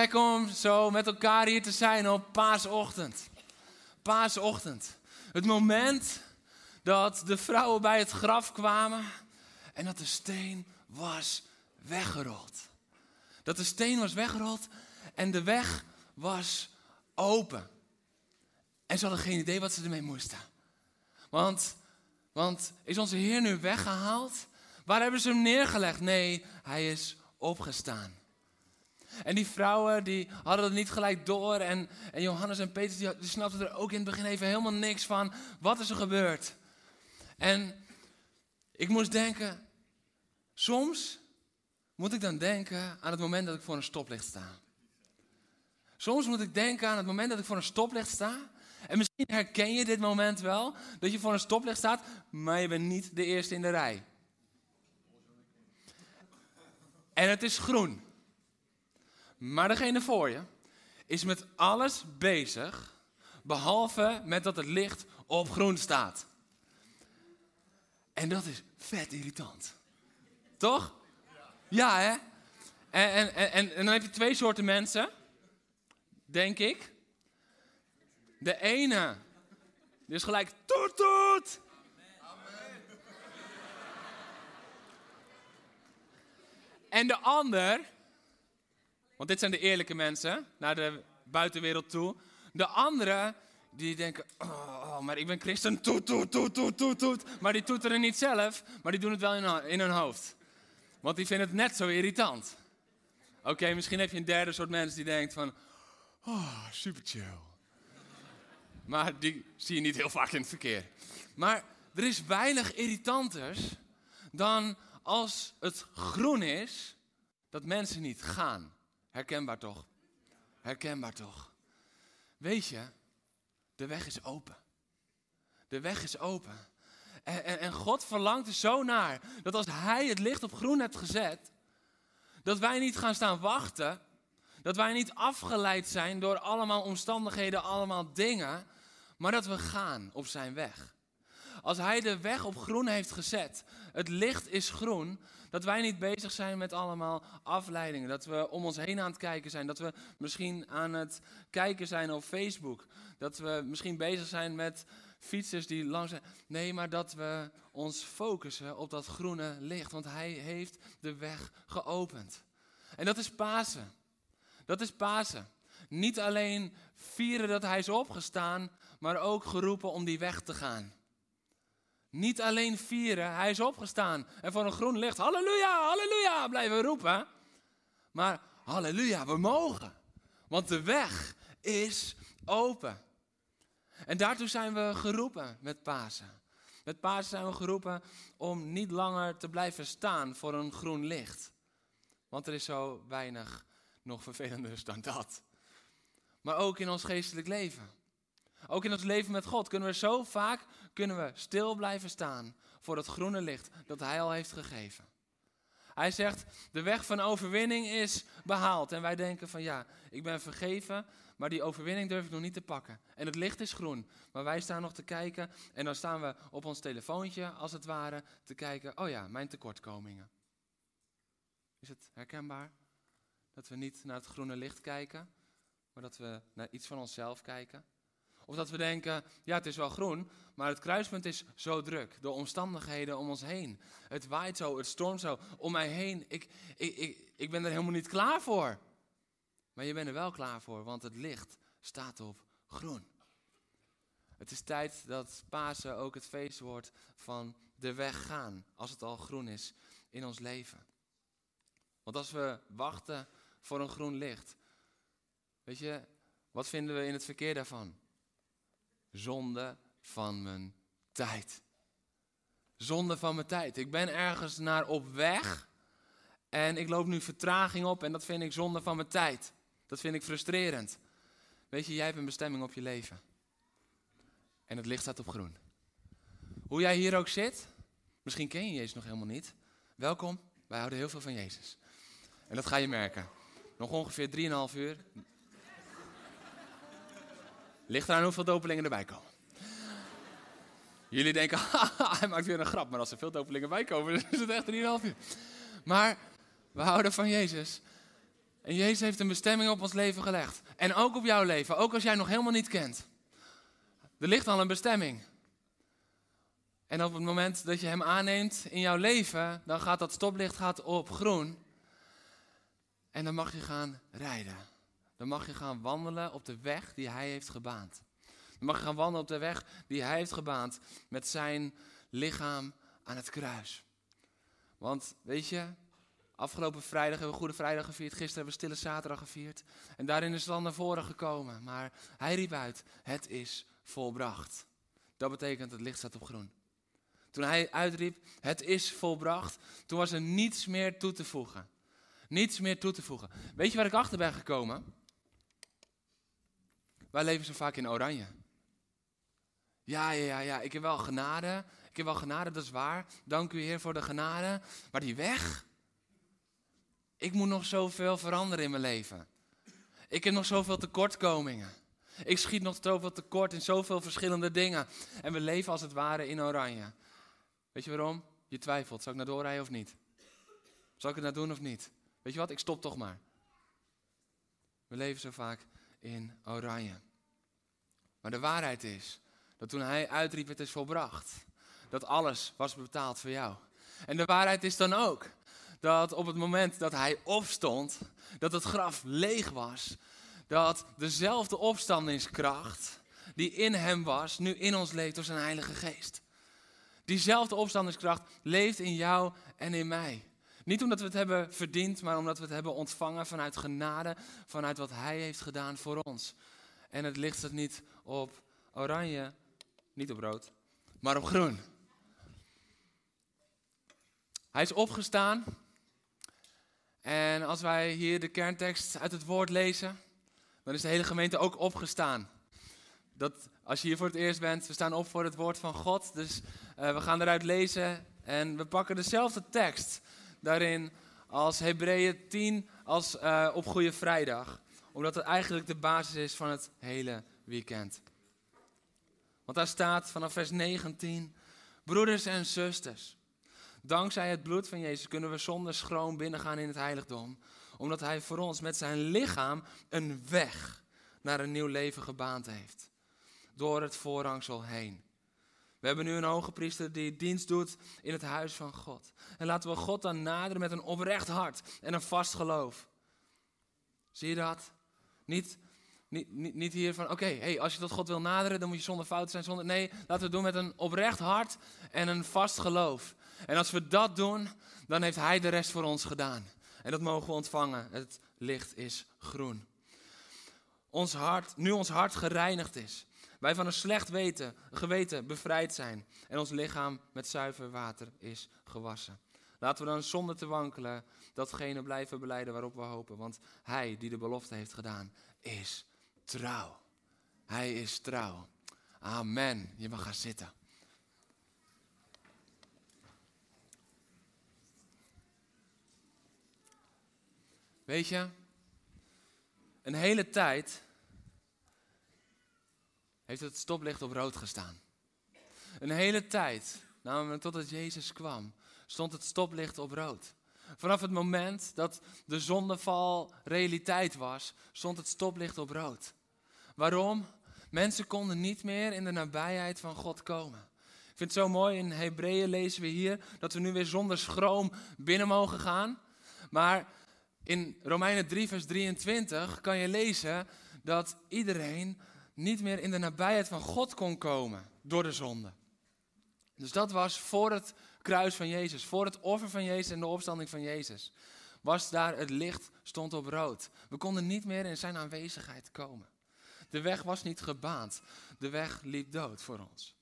Gek om zo met elkaar hier te zijn op paasochtend. Paasochtend. Het moment dat de vrouwen bij het graf kwamen en dat de steen was weggerold. Dat de steen was weggerold en de weg was open. En ze hadden geen idee wat ze ermee moesten. Want, want is onze Heer nu weggehaald? Waar hebben ze hem neergelegd? Nee, hij is opgestaan. En die vrouwen die hadden het niet gelijk door. En, en Johannes en Petrus die, snapten er ook in het begin even helemaal niks van. Wat is er gebeurd? En ik moest denken, soms moet ik dan denken aan het moment dat ik voor een stoplicht sta. Soms moet ik denken aan het moment dat ik voor een stoplicht sta. En misschien herken je dit moment wel, dat je voor een stoplicht staat, maar je bent niet de eerste in de rij. En het is groen. Maar degene voor je is met alles bezig, behalve met dat het licht op groen staat. En dat is vet irritant. Toch? Ja, hè? En, en, en, en dan heb je twee soorten mensen, denk ik. De ene, die is gelijk toet toet. En de ander, want dit zijn de eerlijke mensen naar de buitenwereld toe. De anderen die denken, oh, maar ik ben christen, toet, toet, toet, toet, toet, toet. Maar die toeteren niet zelf, maar die doen het wel in, in hun hoofd. Want die vinden het net zo irritant. Oké, misschien heb je een derde soort mensen die denkt van, oh, super chill. Maar die zie je niet heel vaak in het verkeer. Maar er is weinig irritanters dan als het groen is, dat mensen niet gaan. Herkenbaar toch? Herkenbaar toch? Weet je, de weg is open. De weg is open. En, en, en God verlangt er zo naar dat als Hij het licht op groen hebt gezet, dat wij niet gaan staan wachten. Dat wij niet afgeleid zijn door allemaal omstandigheden, allemaal dingen, maar dat we gaan op zijn weg. Als Hij de weg op groen heeft gezet, het licht is groen, dat wij niet bezig zijn met allemaal afleidingen. Dat we om ons heen aan het kijken zijn. Dat we misschien aan het kijken zijn op Facebook. Dat we misschien bezig zijn met fietsers die langs zijn. Nee, maar dat we ons focussen op dat groene licht. Want Hij heeft de weg geopend. En dat is Pasen. Dat is Pasen. Niet alleen vieren dat Hij is opgestaan, maar ook geroepen om die weg te gaan. Niet alleen vieren, hij is opgestaan. En voor een groen licht, halleluja, halleluja, blijven roepen. Maar halleluja, we mogen. Want de weg is open. En daartoe zijn we geroepen met Pasen. Met Pasen zijn we geroepen om niet langer te blijven staan voor een groen licht. Want er is zo weinig nog vervelender dan dat. Maar ook in ons geestelijk leven. Ook in ons leven met God kunnen we zo vaak kunnen we stil blijven staan voor het groene licht dat Hij al heeft gegeven. Hij zegt, de weg van overwinning is behaald. En wij denken van ja, ik ben vergeven, maar die overwinning durf ik nog niet te pakken. En het licht is groen, maar wij staan nog te kijken en dan staan we op ons telefoontje als het ware te kijken, oh ja, mijn tekortkomingen. Is het herkenbaar? Dat we niet naar het groene licht kijken, maar dat we naar iets van onszelf kijken. Of dat we denken, ja het is wel groen, maar het kruispunt is zo druk. De omstandigheden om ons heen. Het waait zo, het stormt zo om mij heen. Ik, ik, ik, ik ben er helemaal niet klaar voor. Maar je bent er wel klaar voor, want het licht staat op groen. Het is tijd dat Pasen ook het feest wordt van de weg gaan, als het al groen is in ons leven. Want als we wachten voor een groen licht, weet je, wat vinden we in het verkeer daarvan? Zonde van mijn tijd. Zonde van mijn tijd. Ik ben ergens naar op weg en ik loop nu vertraging op en dat vind ik zonde van mijn tijd. Dat vind ik frustrerend. Weet je, jij hebt een bestemming op je leven. En het licht staat op groen. Hoe jij hier ook zit, misschien ken je Jezus nog helemaal niet. Welkom, wij houden heel veel van Jezus. En dat ga je merken. Nog ongeveer 3,5 uur. Ligt eraan hoeveel dopelingen erbij komen. Jullie denken, hij maakt weer een grap. Maar als er veel dopelingen bij komen, dan is het echt 3,5 uur. Maar we houden van Jezus. En Jezus heeft een bestemming op ons leven gelegd. En ook op jouw leven, ook als jij nog helemaal niet kent. Er ligt al een bestemming. En op het moment dat je hem aanneemt in jouw leven, dan gaat dat stoplicht gaat op groen. En dan mag je gaan rijden. Dan mag je gaan wandelen op de weg die hij heeft gebaand. Dan mag je gaan wandelen op de weg die hij heeft gebaand met zijn lichaam aan het kruis. Want weet je, afgelopen vrijdag hebben we Goede Vrijdag gevierd, gisteren hebben we Stille Zaterdag gevierd. En daarin is het al naar voren gekomen. Maar hij riep uit, het is volbracht. Dat betekent het licht staat op groen. Toen hij uitriep, het is volbracht, toen was er niets meer toe te voegen. Niets meer toe te voegen. Weet je waar ik achter ben gekomen? Wij leven zo vaak in oranje. Ja, ja, ja, ja, ik heb wel genade. Ik heb wel genade, dat is waar. Dank u Heer voor de genade. Maar die weg? Ik moet nog zoveel veranderen in mijn leven. Ik heb nog zoveel tekortkomingen. Ik schiet nog zoveel tekort in zoveel verschillende dingen. En we leven als het ware in oranje. Weet je waarom? Je twijfelt. Zal ik naar doorrijden of niet? Zal ik het nou doen of niet? Weet je wat? Ik stop toch maar. We leven zo vaak in oranje. Maar de waarheid is dat toen hij uitriep: Het is volbracht. Dat alles was betaald voor jou. En de waarheid is dan ook dat op het moment dat hij opstond, dat het graf leeg was. Dat dezelfde opstandingskracht die in hem was, nu in ons leeft door zijn Heilige Geest. Diezelfde opstandingskracht leeft in jou en in mij. Niet omdat we het hebben verdiend, maar omdat we het hebben ontvangen vanuit genade, vanuit wat Hij heeft gedaan voor ons. En het licht staat niet op oranje, niet op rood, maar op groen. Hij is opgestaan. En als wij hier de kerntekst uit het woord lezen, dan is de hele gemeente ook opgestaan. Dat, als je hier voor het eerst bent, we staan op voor het woord van God. Dus uh, we gaan eruit lezen en we pakken dezelfde tekst daarin als Hebreeën 10 als uh, op Goede Vrijdag. Omdat het eigenlijk de basis is van het hele weekend. Want daar staat vanaf vers 19, broeders en zusters. Dankzij het bloed van Jezus kunnen we zonder schroom binnengaan in het heiligdom. Omdat Hij voor ons met zijn lichaam een weg naar een nieuw leven gebaand heeft. Door het voorhangsel heen. We hebben nu een hoge priester die dienst doet in het huis van God. En laten we God dan naderen met een oprecht hart en een vast geloof. Zie je dat? Niet, niet, niet, hier van, oké, hey, als je tot God wil naderen, dan moet je zonder fout zijn. Zonder, nee, laten we het doen met een oprecht hart en een vast geloof. En als we dat doen, dan heeft Hij de rest voor ons gedaan. En dat mogen we ontvangen. Het licht is groen. Ons hart, nu ons hart gereinigd is, wij van een slecht weten, geweten bevrijd zijn en ons lichaam met zuiver water is gewassen. Laten we dan zonder te wankelen datgene blijven beleiden waarop we hopen. Want Hij die de belofte heeft gedaan, is trouw. Hij is trouw. Amen. Je mag gaan zitten. Weet je, een hele tijd heeft het stoplicht op rood gestaan. Een hele tijd, namelijk totdat Jezus kwam, stond het stoplicht op rood. Vanaf het moment dat de zondeval realiteit was, stond het stoplicht op rood. Waarom? Mensen konden niet meer in de nabijheid van God komen. Ik vind het zo mooi, in Hebreeën lezen we hier dat we nu weer zonder schroom binnen mogen gaan. Maar in Romeinen 3, vers 23 kan je lezen dat iedereen niet meer in de nabijheid van God kon komen door de zonde. Dus dat was voor het kruis van Jezus, voor het offer van Jezus en de opstanding van Jezus. Was daar het licht, stond op rood. We konden niet meer in zijn aanwezigheid komen. De weg was niet gebaand. De weg liep dood voor ons.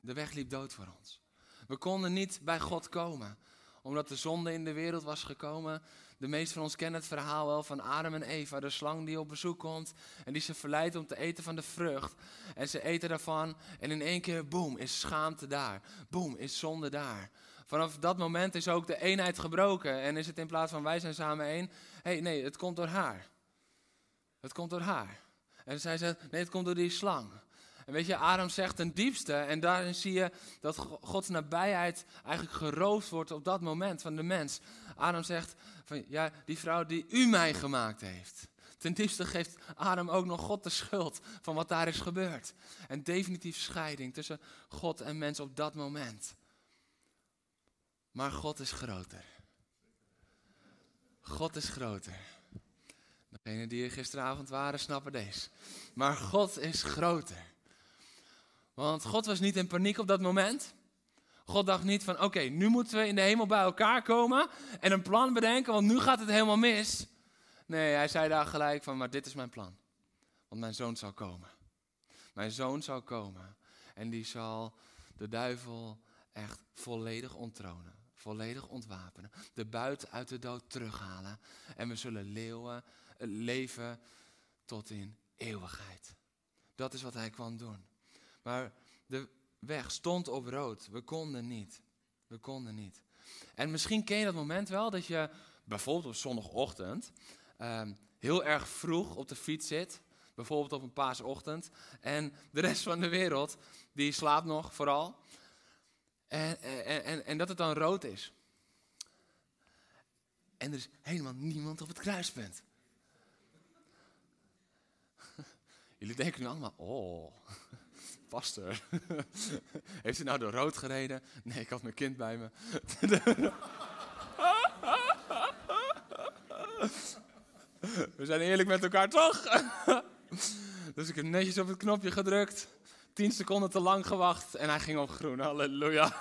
De weg liep dood voor ons. We konden niet bij God komen, omdat de zonde in de wereld was gekomen. De meesten van ons kennen het verhaal wel van Adam en Eva, de slang die op bezoek komt en die ze verleidt om te eten van de vrucht. En ze eten daarvan en in één keer, boem, is schaamte daar. Boem, is zonde daar. Vanaf dat moment is ook de eenheid gebroken en is het in plaats van wij zijn samen één, hey, nee, het komt door haar. Het komt door haar. En zij zegt, nee, het komt door die slang. En weet je, Adam zegt ten diepste, en daarin zie je dat Gods nabijheid eigenlijk geroofd wordt op dat moment van de mens. Adam zegt, van, ja, die vrouw die u mij gemaakt heeft. Ten diepste geeft Adam ook nog God de schuld van wat daar is gebeurd. En definitief scheiding tussen God en mens op dat moment. Maar God is groter. God is groter. Degenen die er gisteravond waren, snappen deze. Maar God is groter. Want God was niet in paniek op dat moment. God dacht niet van, oké, nu moeten we in de hemel bij elkaar komen en een plan bedenken, want nu gaat het helemaal mis. Nee, hij zei daar gelijk van, maar dit is mijn plan. Want mijn zoon zal komen. Mijn zoon zal komen en die zal de duivel echt volledig onttronen. Volledig ontwapenen. De buit uit de dood terughalen. En we zullen leeuwen, leven tot in eeuwigheid. Dat is wat hij kwam doen. Maar de weg stond op rood. We konden niet. We konden niet. En misschien ken je dat moment wel dat je bijvoorbeeld op zondagochtend ehm, heel erg vroeg op de fiets zit. Bijvoorbeeld op een paasochtend. En de rest van de wereld, die slaapt nog vooral. En, en, en, en dat het dan rood is. En er is helemaal niemand op het kruispunt. Jullie denken nu allemaal, oh, pastor, heeft u nou door rood gereden? Nee, ik had mijn kind bij me. We zijn eerlijk met elkaar, toch? Dus ik heb netjes op het knopje gedrukt. Tien seconden te lang gewacht en hij ging op groen. Halleluja.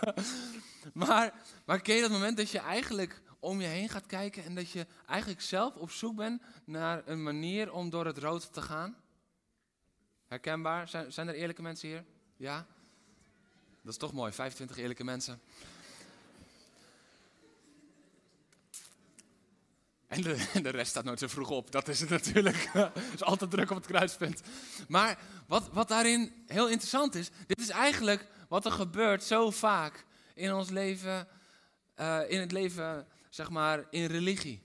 Maar, maar ken je dat moment dat je eigenlijk om je heen gaat kijken en dat je eigenlijk zelf op zoek bent naar een manier om door het rood te gaan? Herkenbaar? Zijn, zijn er eerlijke mensen hier? Ja? Dat is toch mooi, 25 eerlijke mensen. En de, de, rest staat nooit zo vroeg op. Dat is het natuurlijk. Het is altijd druk op het kruispunt. Maar wat, wat daarin heel interessant is, dit is eigenlijk wat er gebeurt zo vaak in ons leven, uh, in het leven, zeg maar, in religie.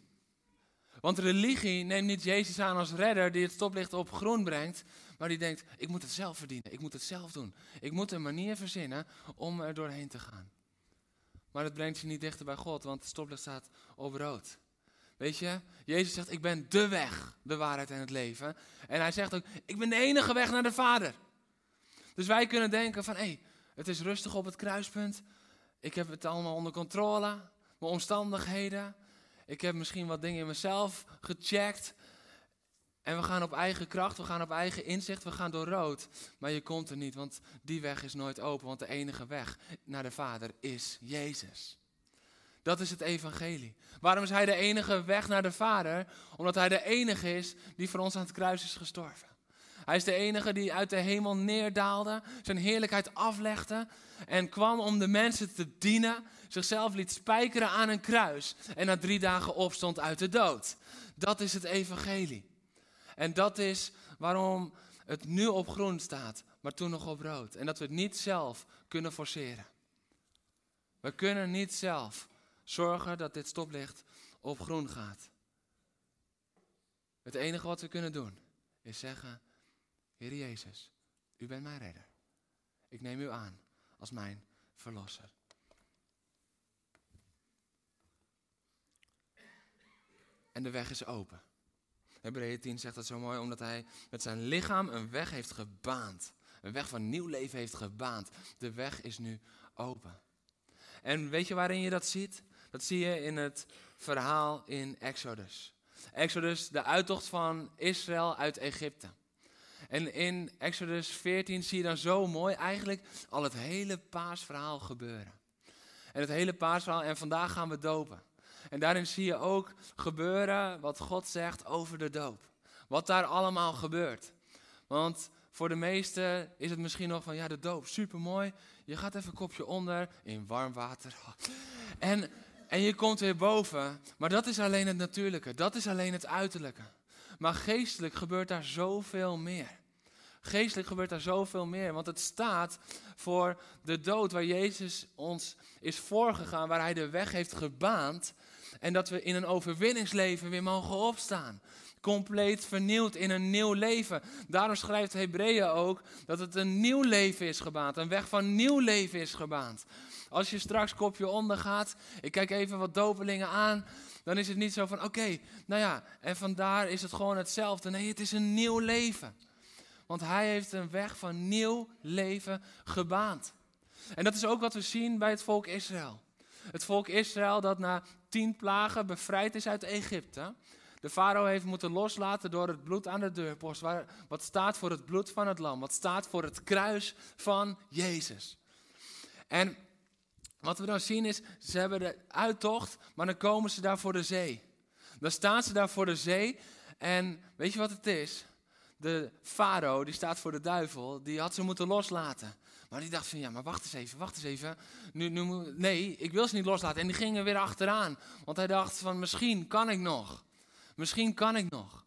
Want religie neemt niet Jezus aan als redder die het stoplicht op groen brengt, maar die denkt, ik moet het zelf verdienen, ik moet het zelf doen. Ik moet een manier verzinnen om er doorheen te gaan. Maar het brengt je niet dichter bij God, want het stoplicht staat op rood. Weet je, Jezus zegt, ik ben de weg, de waarheid en het leven. En hij zegt ook, ik ben de enige weg naar de Vader. Dus wij kunnen denken van, hé, hey, het is rustig op het kruispunt. Ik heb het allemaal onder controle, mijn omstandigheden. Ik heb misschien wat dingen in mezelf gecheckt. En we gaan op eigen kracht, we gaan op eigen inzicht, we gaan door rood. Maar je komt er niet, want die weg is nooit open. Want de enige weg naar de Vader is Jezus. Dat is het evangelie. Waarom is hij de enige weg naar de Vader? Omdat hij de enige is die voor ons aan het kruis is gestorven. Hij is de enige die uit de hemel neerdaalde, zijn heerlijkheid aflegde en kwam om de mensen te dienen, zichzelf liet spijkeren aan een kruis en na drie dagen opstond uit de dood. Dat is het evangelie. En dat is waarom het nu op groen staat, maar toen nog op rood. En dat we het niet zelf kunnen forceren. We kunnen niet zelf zorgen dat dit stoplicht op groen gaat. Het enige wat we kunnen doen is zeggen: Heer Jezus, u bent mijn redder. Ik neem u aan als mijn verlosser. En de weg is open. Hebreeën 10 zegt dat zo mooi, omdat hij met zijn lichaam een weg heeft gebaand. Een weg van nieuw leven heeft gebaand. De weg is nu open. En weet je waarin je dat ziet? Dat zie je in het verhaal in Exodus. Exodus, de uittocht van Israël uit Egypte. En in Exodus 14 zie je dan zo mooi eigenlijk al het hele paasverhaal gebeuren. En het hele paasverhaal, en vandaag gaan we dopen. En daarin zie je ook gebeuren wat God zegt over de doop. Wat daar allemaal gebeurt. Want voor de meesten is het misschien nog van, ja, de doop, supermooi. Je gaat even kopje onder in warm water. En En je komt weer boven. Maar dat is alleen het natuurlijke. Dat is alleen het uiterlijke. Maar geestelijk gebeurt daar zoveel meer. Geestelijk gebeurt daar zoveel meer. Want het staat voor de dood waar Jezus ons is voorgegaan. Waar hij de weg heeft gebaand. En dat we in een overwinningsleven weer mogen opstaan. Compleet vernieuwd in een nieuw leven. Daarom schrijft Hebreeën ook dat het een nieuw leven is gebaand. Een weg van nieuw leven is gebaand. Als je straks kopje onder gaat, ik kijk even wat dopelingen aan, dan is het niet zo van oké, nou ja, en vandaar is het gewoon hetzelfde. Nee, het is een nieuw leven. Want hij heeft een weg van nieuw leven gebaand. En dat is ook wat we zien bij het volk Israël. Het volk Israël dat na tien plagen bevrijd is uit Egypte. De farao heeft moeten loslaten door het bloed aan de deurpost. Wat staat voor het bloed van het lam? Wat staat voor het kruis van Jezus? En wat we dan zien is, ze hebben de uittocht, maar dan komen ze daar voor de zee. Dan staan ze daar voor de zee en weet je wat het is? De farao, die staat voor de duivel, die had ze moeten loslaten. Maar die dacht van, ja, maar wacht eens even, wacht eens even. Nu, nu, nee, ik wil ze niet loslaten. En die gingen weer achteraan. Want hij dacht van, misschien kan ik nog. Misschien kan ik nog.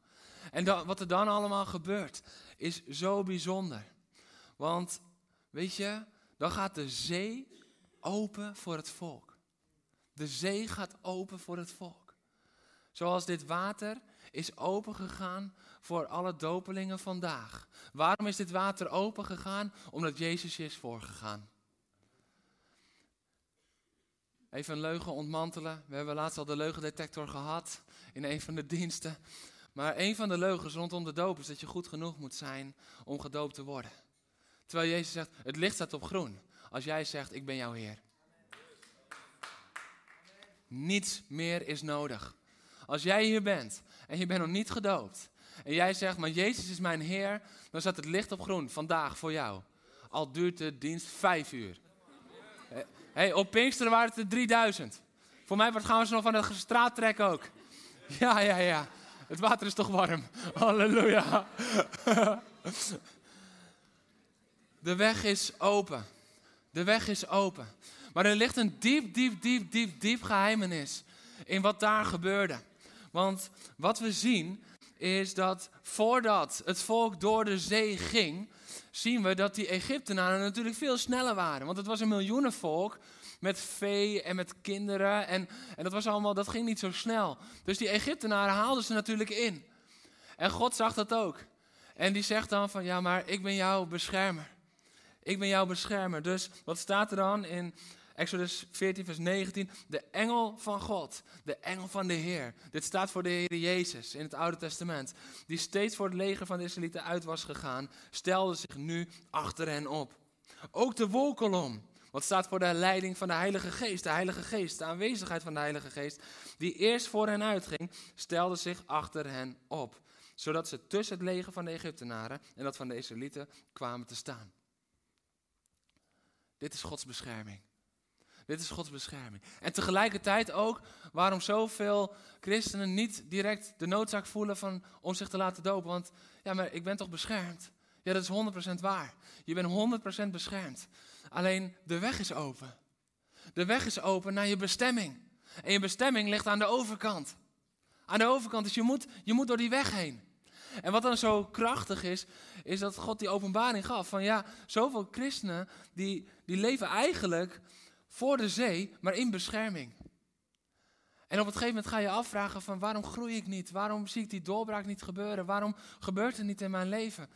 En wat er dan allemaal gebeurt, is zo bijzonder. Want, weet je, dan gaat de zee open voor het volk. De zee gaat open voor het volk. Zoals dit water is open gegaan voor alle dopelingen vandaag. Waarom is dit water open gegaan? Omdat Jezus is voorgegaan. Even een leugen ontmantelen. We hebben laatst al de leugendetector gehad in een van de diensten. Maar een van de leugens rondom de doop is dat je goed genoeg moet zijn om gedoopt te worden. Terwijl Jezus zegt, het licht staat op groen. Als jij zegt, ik ben jouw Heer. Niets meer is nodig. Als jij hier bent en je bent nog niet gedoopt. En jij zegt, maar Jezus is mijn Heer. Dan staat het licht op groen vandaag voor jou. Al duurt de dienst vijf uur. Hey, op Pinksteren waren het er 3000. Voor mij gaan we ze nog van de straat trekken ook. Ja, ja, ja. Het water is toch warm. Halleluja. De weg is open. De weg is open. Maar er ligt een diep, diep, diep, diep, diep geheimenis in wat daar gebeurde. Want wat we zien is dat voordat het volk door de zee ging, zien we dat die Egyptenaren natuurlijk veel sneller waren. Want het was een miljoenenvolk met vee en met kinderen. En, en dat, was allemaal, dat ging niet zo snel. Dus die Egyptenaren haalden ze natuurlijk in. En God zag dat ook. En die zegt dan van, ja, maar ik ben jouw beschermer. Ik ben jouw beschermer. Dus wat staat er dan in Exodus 14, vers 19. De engel van God, de engel van de Heer. Dit staat voor de Heer Jezus in het Oude Testament. Die steeds voor het leger van de Israëlieten uit was gegaan, stelde zich nu achter hen op. Ook de wolkolom, wat staat voor de leiding van de Heilige Geest. De Heilige Geest, de aanwezigheid van de Heilige Geest, die eerst voor hen uitging, stelde zich achter hen op. Zodat ze tussen het leger van de Egyptenaren en dat van de Israëlieten kwamen te staan. Dit is Gods bescherming. Dit is Gods bescherming. En tegelijkertijd ook waarom zoveel christenen niet direct de noodzaak voelen van, om zich te laten dopen. Want ja, maar ik ben toch beschermd? Ja, dat is 100% waar. Je bent 100% beschermd. Alleen de weg is open. De weg is open naar je bestemming. En je bestemming ligt aan de overkant. Aan de overkant, dus je moet, je moet door die weg heen. En wat dan zo krachtig is, is dat God die openbaring gaf. Van ja, zoveel christenen die, die leven eigenlijk voor de zee, maar in bescherming. En op een gegeven moment ga je afvragen van waarom groei ik niet? Waarom zie ik die doorbraak niet gebeuren? Waarom gebeurt het niet in mijn leven?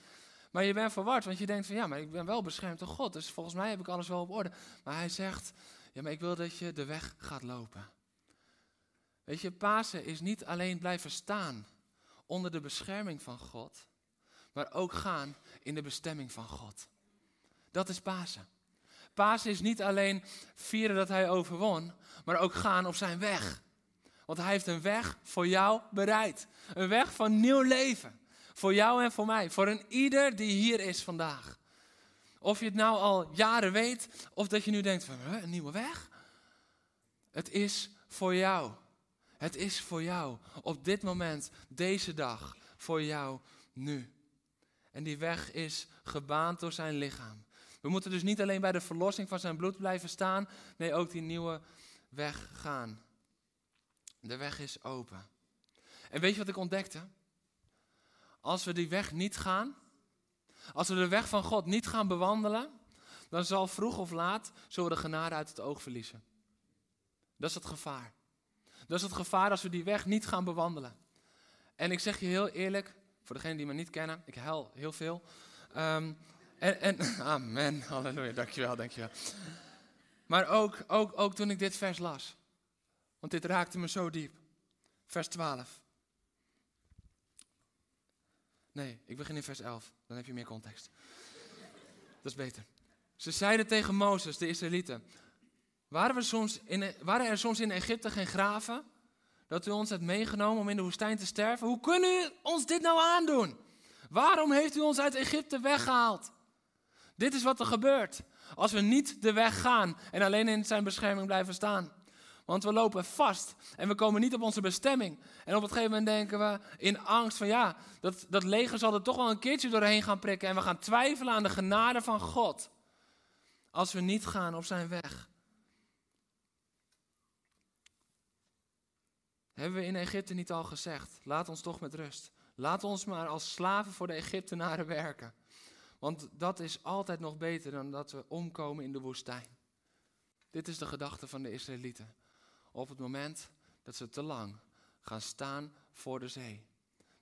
Maar je bent verward, want je denkt van ja, maar ik ben wel beschermd door God. Dus volgens mij heb ik alles wel op orde. Maar hij zegt, ja, maar ik wil dat je de weg gaat lopen. Weet je, Pasen is niet alleen blijven staan onder de bescherming van God, maar ook gaan in de bestemming van God. Dat is Pasen. Pasen is niet alleen vieren dat hij overwon, maar ook gaan op zijn weg. Want hij heeft een weg voor jou bereid. Een weg van nieuw leven. Voor jou en voor mij. Voor een ieder die hier is vandaag. Of je het nou al jaren weet, of dat je nu denkt van, een nieuwe weg? Het is voor jou. Het is voor jou. Op dit moment, deze dag, voor jou nu. En die weg is gebaand door zijn lichaam. We moeten dus niet alleen bij de verlossing van zijn bloed blijven staan, nee, ook die nieuwe weg gaan. De weg is open. En weet je wat ik ontdekte? Als we die weg niet gaan, als we de weg van God niet gaan bewandelen, dan zal vroeg of laat zullen we de genade uit het oog verliezen. Dat is het gevaar. Dat is het gevaar als we die weg niet gaan bewandelen. En ik zeg je heel eerlijk, voor degenen die me niet kennen, ik huil heel veel. Ehm, en, en, amen, halleluja, dankjewel, dankjewel. Maar ook, ook, ook toen ik dit vers las. Want dit raakte me zo diep. Vers 12. Nee, ik begin in vers 11. Dan heb je meer context. Dat is beter. Ze zeiden tegen Mozes, de Israëlieten. Waren, we soms in, waren er soms in Egypte geen graven? Dat u ons hebt meegenomen om in de woestijn te sterven? Hoe kunt u ons dit nou aandoen? Waarom heeft u ons uit Egypte weggehaald? Dit is wat er gebeurt als we niet de weg gaan en alleen in zijn bescherming blijven staan. Want we lopen vast en we komen niet op onze bestemming. En op een gegeven moment denken we in angst van ja, dat, dat leger zal er toch wel een keertje doorheen gaan prikken. En we gaan twijfelen aan de genade van God. Als we niet gaan op zijn weg. Hebben we in Egypte niet al gezegd, laat ons toch met rust. Laat ons maar als slaven voor de Egyptenaren werken. Want dat is altijd nog beter dan dat we omkomen in de woestijn. Dit is de gedachte van de Israëlieten. Op het moment dat ze te lang gaan staan voor de zee.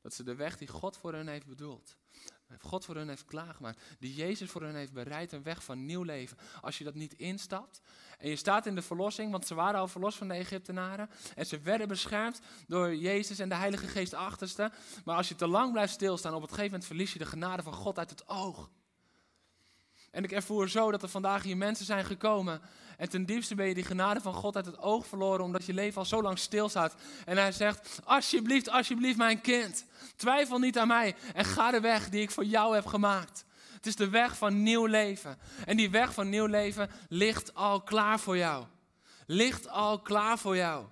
Dat ze de weg die God voor hen heeft bedoeld, God voor hen heeft klaargemaakt, die Jezus voor hen heeft bereid, een weg van nieuw leven. Als je dat niet instapt en je staat in de verlossing, want ze waren al verlost van de Egyptenaren en ze werden beschermd door Jezus en de Heilige Geest achterste. Maar als je te lang blijft stilstaan, op het gegeven moment verlies je de genade van God uit het oog. En ik ervoer zo dat er vandaag hier mensen zijn gekomen. En ten diepste ben je die genade van God uit het oog verloren. Omdat je leven al zo lang stilstaat. En hij zegt: Alsjeblieft, alsjeblieft, mijn kind. Twijfel niet aan mij. En ga de weg die ik voor jou heb gemaakt. Het is de weg van nieuw leven. En die weg van nieuw leven ligt al klaar voor jou. Ligt al klaar voor jou.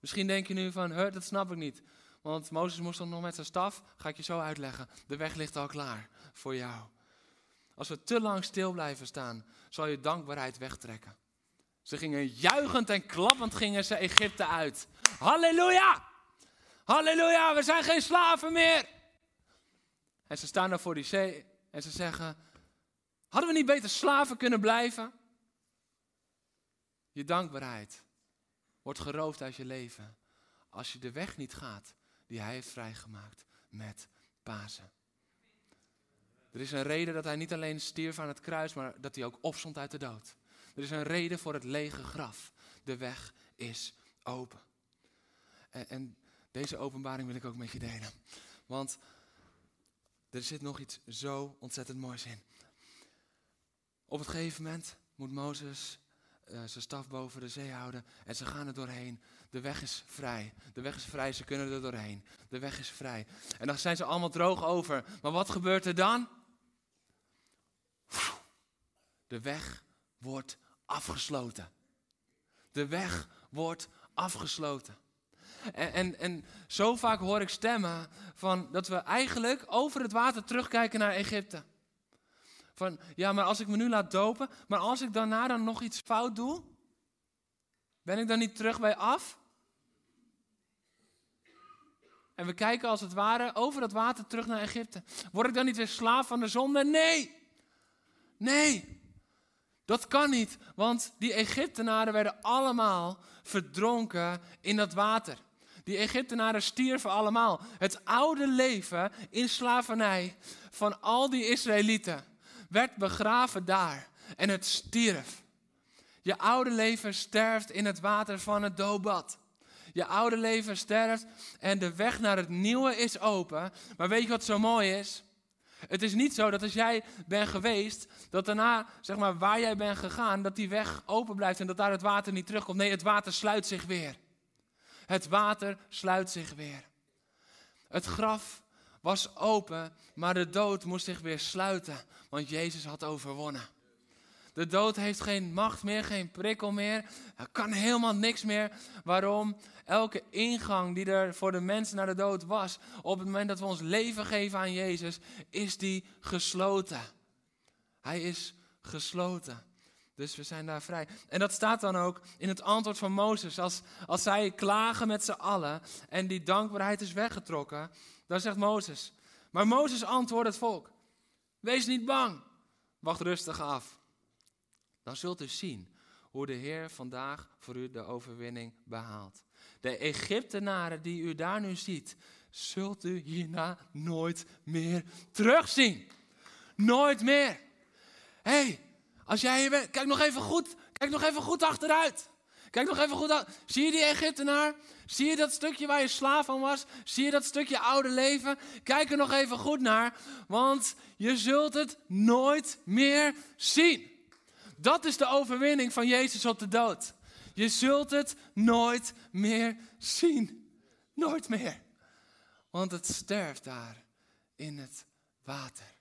Misschien denk je nu van: dat snap ik niet. Want Mozes moest dan nog met zijn staf. Ga ik je zo uitleggen. De weg ligt al klaar voor jou. Als we te lang stil blijven staan, zal je dankbaarheid wegtrekken. Ze gingen juichend en klappend gingen ze Egypte uit. Halleluja! Halleluja, we zijn geen slaven meer. En ze staan daar voor die zee en ze zeggen, hadden we niet beter slaven kunnen blijven? Je dankbaarheid wordt geroofd uit je leven als je de weg niet gaat die hij heeft vrijgemaakt met Pasen. Er is een reden dat hij niet alleen stierf aan het kruis, maar dat hij ook opstond uit de dood. Er is een reden voor het lege graf. De weg is open. En, en deze openbaring wil ik ook met je delen. Want er zit nog iets zo ontzettend moois in. Op het gegeven moment moet Mozes uh, zijn staf boven de zee houden en ze gaan er doorheen. De weg is vrij. De weg is vrij, ze kunnen er doorheen. De weg is vrij. En dan zijn ze allemaal droog over. Maar wat gebeurt er dan? De weg wordt afgesloten. De weg wordt afgesloten. En, en, en zo vaak hoor ik stemmen van dat we eigenlijk over het water terugkijken naar Egypte. Van ja, maar als ik me nu laat dopen, maar als ik daarna dan nog iets fout doe, ben ik dan niet terug bij af? En we kijken als het ware over het water terug naar Egypte. Word ik dan niet weer slaaf van de zonde? Nee. Nee, dat kan niet, want die Egyptenaren werden allemaal verdronken in dat water. Die Egyptenaren stierven allemaal. Het oude leven in slavernij van al die Israëlieten werd begraven daar en het stierf. Je oude leven sterft in het water van het doopbad. Je oude leven sterft en de weg naar het nieuwe is open. Maar weet je wat zo mooi is? Het is niet zo dat als jij bent geweest, dat daarna, zeg maar, waar jij bent gegaan, dat die weg open blijft en dat daar het water niet terugkomt. Nee, het water sluit zich weer. Het water sluit zich weer. Het graf was open, maar de dood moest zich weer sluiten, want Jezus had overwonnen. De dood heeft geen macht meer, geen prikkel meer. Er kan helemaal niks meer. Waarom? Elke ingang die er voor de mensen naar de dood was, op het moment dat we ons leven geven aan Jezus, is die gesloten. Hij is gesloten. Dus we zijn daar vrij. En dat staat dan ook in het antwoord van Mozes. Als, als zij klagen met z'n allen en die dankbaarheid is weggetrokken, dan zegt Mozes. Maar Mozes antwoordt het volk. Wees niet bang. Wacht rustig af. Dan zult u zien hoe de Heer vandaag voor u de overwinning behaalt. De Egyptenaren die u daar nu ziet, zult u hierna nooit meer terugzien. Nooit meer. Hé, hey, als jij hier bent, kijk nog even goed, kijk nog even goed achteruit. Kijk nog even goed uit. Zie je die Egyptenaar? Zie je dat stukje waar je slaaf van was? Zie je dat stukje oude leven? Kijk er nog even goed naar, want je zult het nooit meer zien. Dat is de overwinning van Jezus op de dood. Je zult het nooit meer zien. Nooit meer. Want het sterft daar in het water.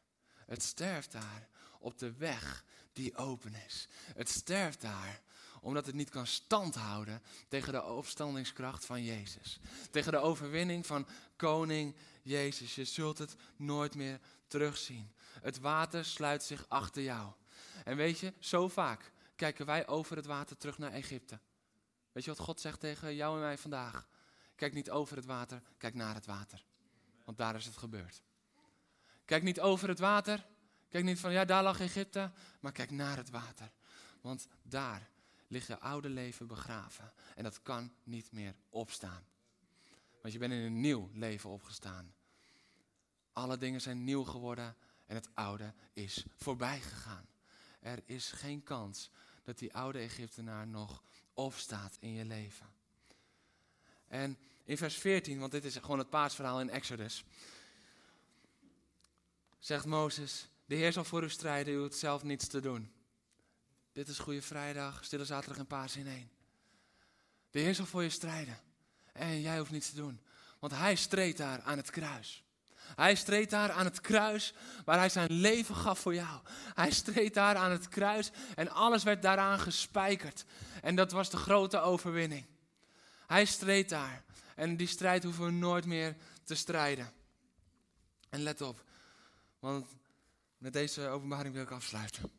Het sterft daar op de weg die open is. Het sterft daar omdat het niet kan standhouden tegen de opstandingskracht van Jezus. Tegen de overwinning van koning Jezus. Je zult het nooit meer terugzien. Het water sluit zich achter jou. En weet je, zo vaak kijken wij over het water terug naar Egypte. Weet je wat God zegt tegen jou en mij vandaag? Kijk niet over het water, kijk naar het water. Want daar is het gebeurd. Kijk niet over het water. Kijk niet van, ja, daar lag Egypte. Maar kijk naar het water. Want daar ligt je oude leven begraven. En dat kan niet meer opstaan. Want je bent in een nieuw leven opgestaan. Alle dingen zijn nieuw geworden en het oude is voorbij gegaan. Er is geen kans dat die oude Egyptenaar nog opstaat in je leven. En in vers 14, want dit is gewoon het paasverhaal in Exodus, zegt Mozes, de Heer zal voor u strijden, u hoeft zelf niets te doen. Dit is Goede Vrijdag, Stille Zaterdag en Paas in één. De Heer zal voor je strijden. En jij hoeft niets te doen. Want Hij streed daar aan het kruis. Hij streed daar aan het kruis waar Hij zijn leven gaf voor jou. Hij streed daar aan het kruis en alles werd daaraan gespijkerd. En dat was de grote overwinning. Hij streed daar. En die strijd hoeven we nooit meer te strijden. En let op, want met deze openbaring wil ik afsluiten.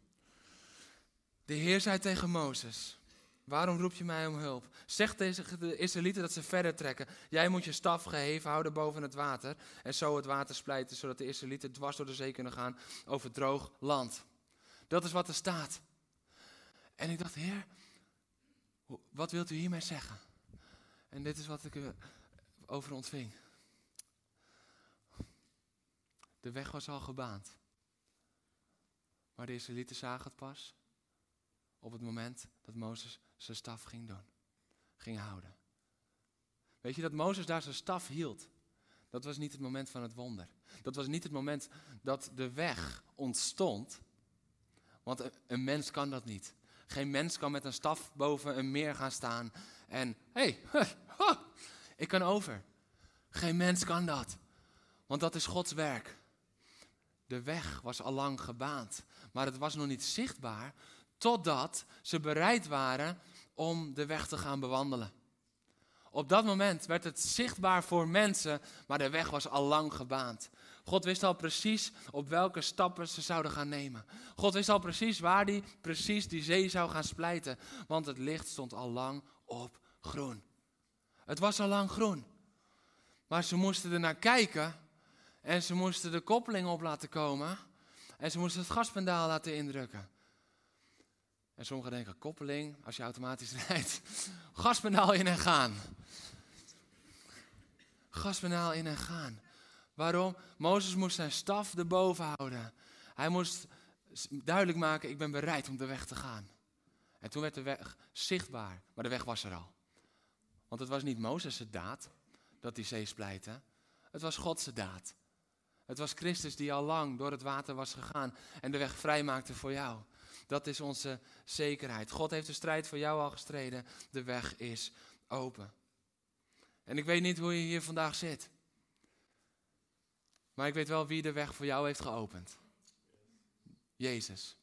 De Heer zei tegen Mozes: Waarom roep je mij om hulp? Zeg tegen de Israëlieten dat ze verder trekken. Jij moet je staf geheven houden boven het water. En zo het water splijten, zodat de Israëlieten dwars door de zee kunnen gaan over droog land. Dat is wat er staat. En ik dacht, Heer, wat wilt u hiermee zeggen? En dit is wat ik over ontving. De weg was al gebaand. Maar de Israëlieten zagen het pas op het moment dat Mozes zijn staf ging doen, ging houden. Weet je dat Mozes daar zijn staf hield? Dat was niet het moment van het wonder. Dat was niet het moment dat de weg ontstond. Want een, mens kan dat niet. Geen mens kan met een staf boven een meer gaan staan en hé, hey, ik kan over. Geen mens kan dat. Want dat is Gods werk. De weg was al lang gebaand, maar het was nog niet zichtbaar totdat ze bereid waren om de weg te gaan bewandelen. Op dat moment werd het zichtbaar voor mensen, maar de weg was al lang gebaand. God wist al precies op welke stappen ze zouden gaan nemen. God wist al precies waar die precies die zee zou gaan splijten, want het licht stond al lang op groen. Het was al lang groen. Maar ze moesten er naar kijken en ze moesten de koppeling op laten komen en ze moesten het gaspendaal laten indrukken. En sommigen denken, koppeling, als je automatisch rijdt, gaspedaal in en gaan. Gaspedaal in en gaan. Waarom? Mozes moest zijn staf erboven houden. Hij moest duidelijk maken, ik ben bereid om de weg te gaan. En toen werd de weg zichtbaar, maar de weg was er al. Want het was niet Mozes' daad dat die zee splijtte. Het was Gods daad. Het was Christus die al lang door het water was gegaan en de weg vrijmaakte voor jou. Dat is onze zekerheid. God heeft de strijd voor jou al gestreden. De weg is open. En ik weet niet hoe je hier vandaag zit. Maar ik weet wel wie de weg voor jou heeft geopend. Jezus.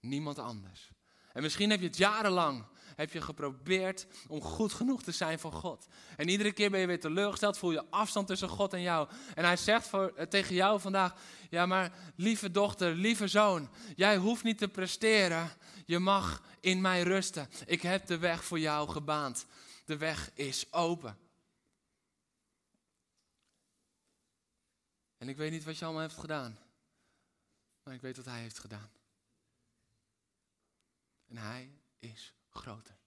Niemand anders. En misschien heb je het jarenlang heb je geprobeerd om goed genoeg te zijn voor God. En iedere keer ben je weer teleurgesteld, voel je afstand tussen God en jou. En hij zegt voor, eh, tegen jou vandaag, ja maar lieve dochter, lieve zoon, jij hoeft niet te presteren. Je mag in mij rusten. Ik heb de weg voor jou gebaand. De weg is open. En ik weet niet wat je allemaal hebt gedaan. Maar ik weet wat hij heeft gedaan. En hij is groter.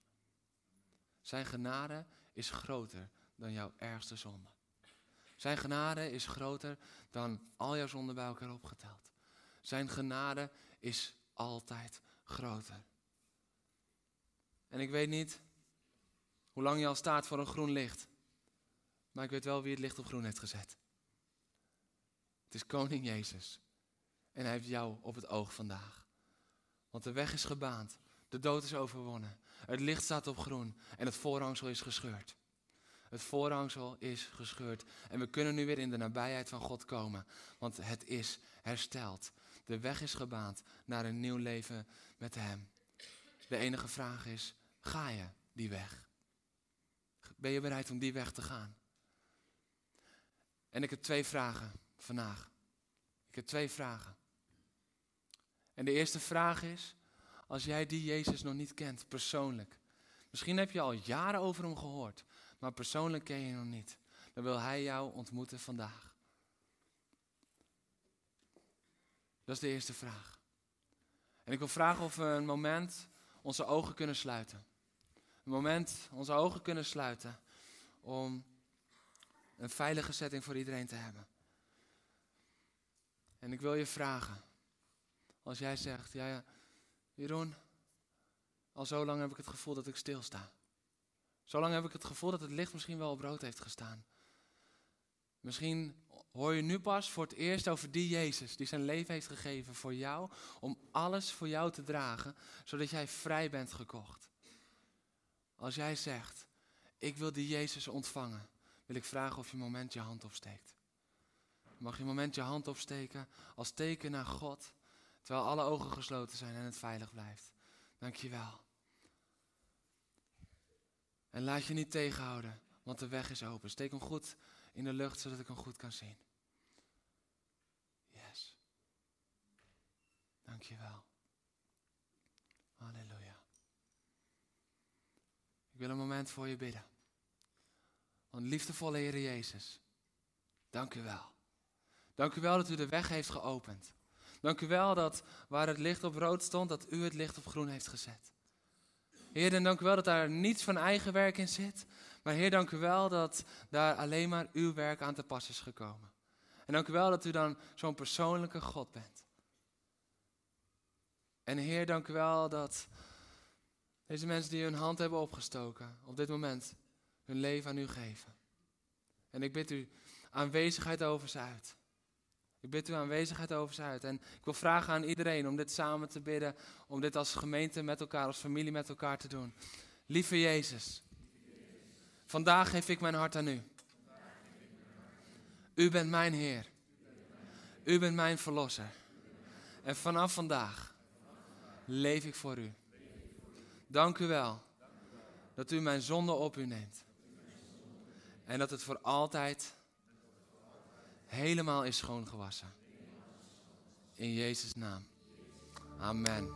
Zijn genade is groter dan jouw ergste zonde. Zijn genade is groter dan al jouw zonden bij elkaar opgeteld. Zijn genade is altijd groter. En ik weet niet hoe lang je al staat voor een groen licht. Maar ik weet wel wie het licht op groen heeft gezet. Het is Koning Jezus. En hij heeft jou op het oog vandaag. Want de weg is gebaand. De dood is overwonnen. Het licht staat op groen. En het voorhangsel is gescheurd. Het voorhangsel is gescheurd. En we kunnen nu weer in de nabijheid van God komen. Want het is hersteld. De weg is gebaand naar een nieuw leven met Hem. De enige vraag is, ga je die weg? Ben je bereid om die weg te gaan? En ik heb twee vragen vandaag. Ik heb twee vragen. En de eerste vraag is, als jij die Jezus nog niet kent, persoonlijk. Misschien heb je al jaren over hem gehoord, maar persoonlijk ken je hem nog niet. Dan wil hij jou ontmoeten vandaag. Dat is de eerste vraag. En ik wil vragen of we een moment onze ogen kunnen sluiten. Een moment onze ogen kunnen sluiten om een veilige setting voor iedereen te hebben. En ik wil je vragen, als jij zegt, ja, ja, Jeroen, al zo lang heb ik het gevoel dat ik stilsta. Zo lang heb ik het gevoel dat het licht misschien wel op rood heeft gestaan. Misschien hoor je nu pas voor het eerst over die Jezus die zijn leven heeft gegeven voor jou, om alles voor jou te dragen, zodat jij vrij bent gekocht. Als jij zegt, ik wil die Jezus ontvangen, wil ik vragen of je een moment je hand opsteekt. Mag je een moment je hand opsteken als teken naar God, terwijl alle ogen gesloten zijn en het veilig blijft. Dank je wel. En laat je niet tegenhouden, want de weg is open. Steek hem goed in de lucht, zodat ik hem goed kan zien. Yes. Dank je wel. Halleluja. Ik wil een moment voor je bidden. Want liefdevolle Heer Jezus, dank u wel. Dank u wel dat u de weg heeft geopend. Dank u wel dat waar het licht op rood stond, dat u het licht op groen heeft gezet. Heer, en dank u wel dat daar niets van eigen werk in zit. Maar Heer, dank u wel dat daar alleen maar uw werk aan te pas is gekomen. En dank u wel dat u dan zo'n persoonlijke God bent. En Heer, dank u wel dat deze mensen die hun hand hebben opgestoken, op dit moment hun leven aan u geven. En ik bid u aanwezigheid over ze uit. Ik bid uw aanwezigheid over ze uit. En ik wil vragen aan iedereen om dit samen te bidden. Om dit als gemeente met elkaar, als familie met elkaar te doen. Lieve Jezus, vandaag geef ik mijn hart aan u. U bent mijn Heer. U bent mijn Verlosser. En vanaf vandaag leef ik voor u. Dank u wel dat u mijn zonde op u neemt. En dat het voor altijd helemaal is schoongewassen. In Jezus' naam. Amen.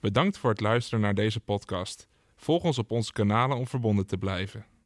Bedankt voor het luisteren naar deze podcast. Volg ons op onze kanalen om verbonden te blijven.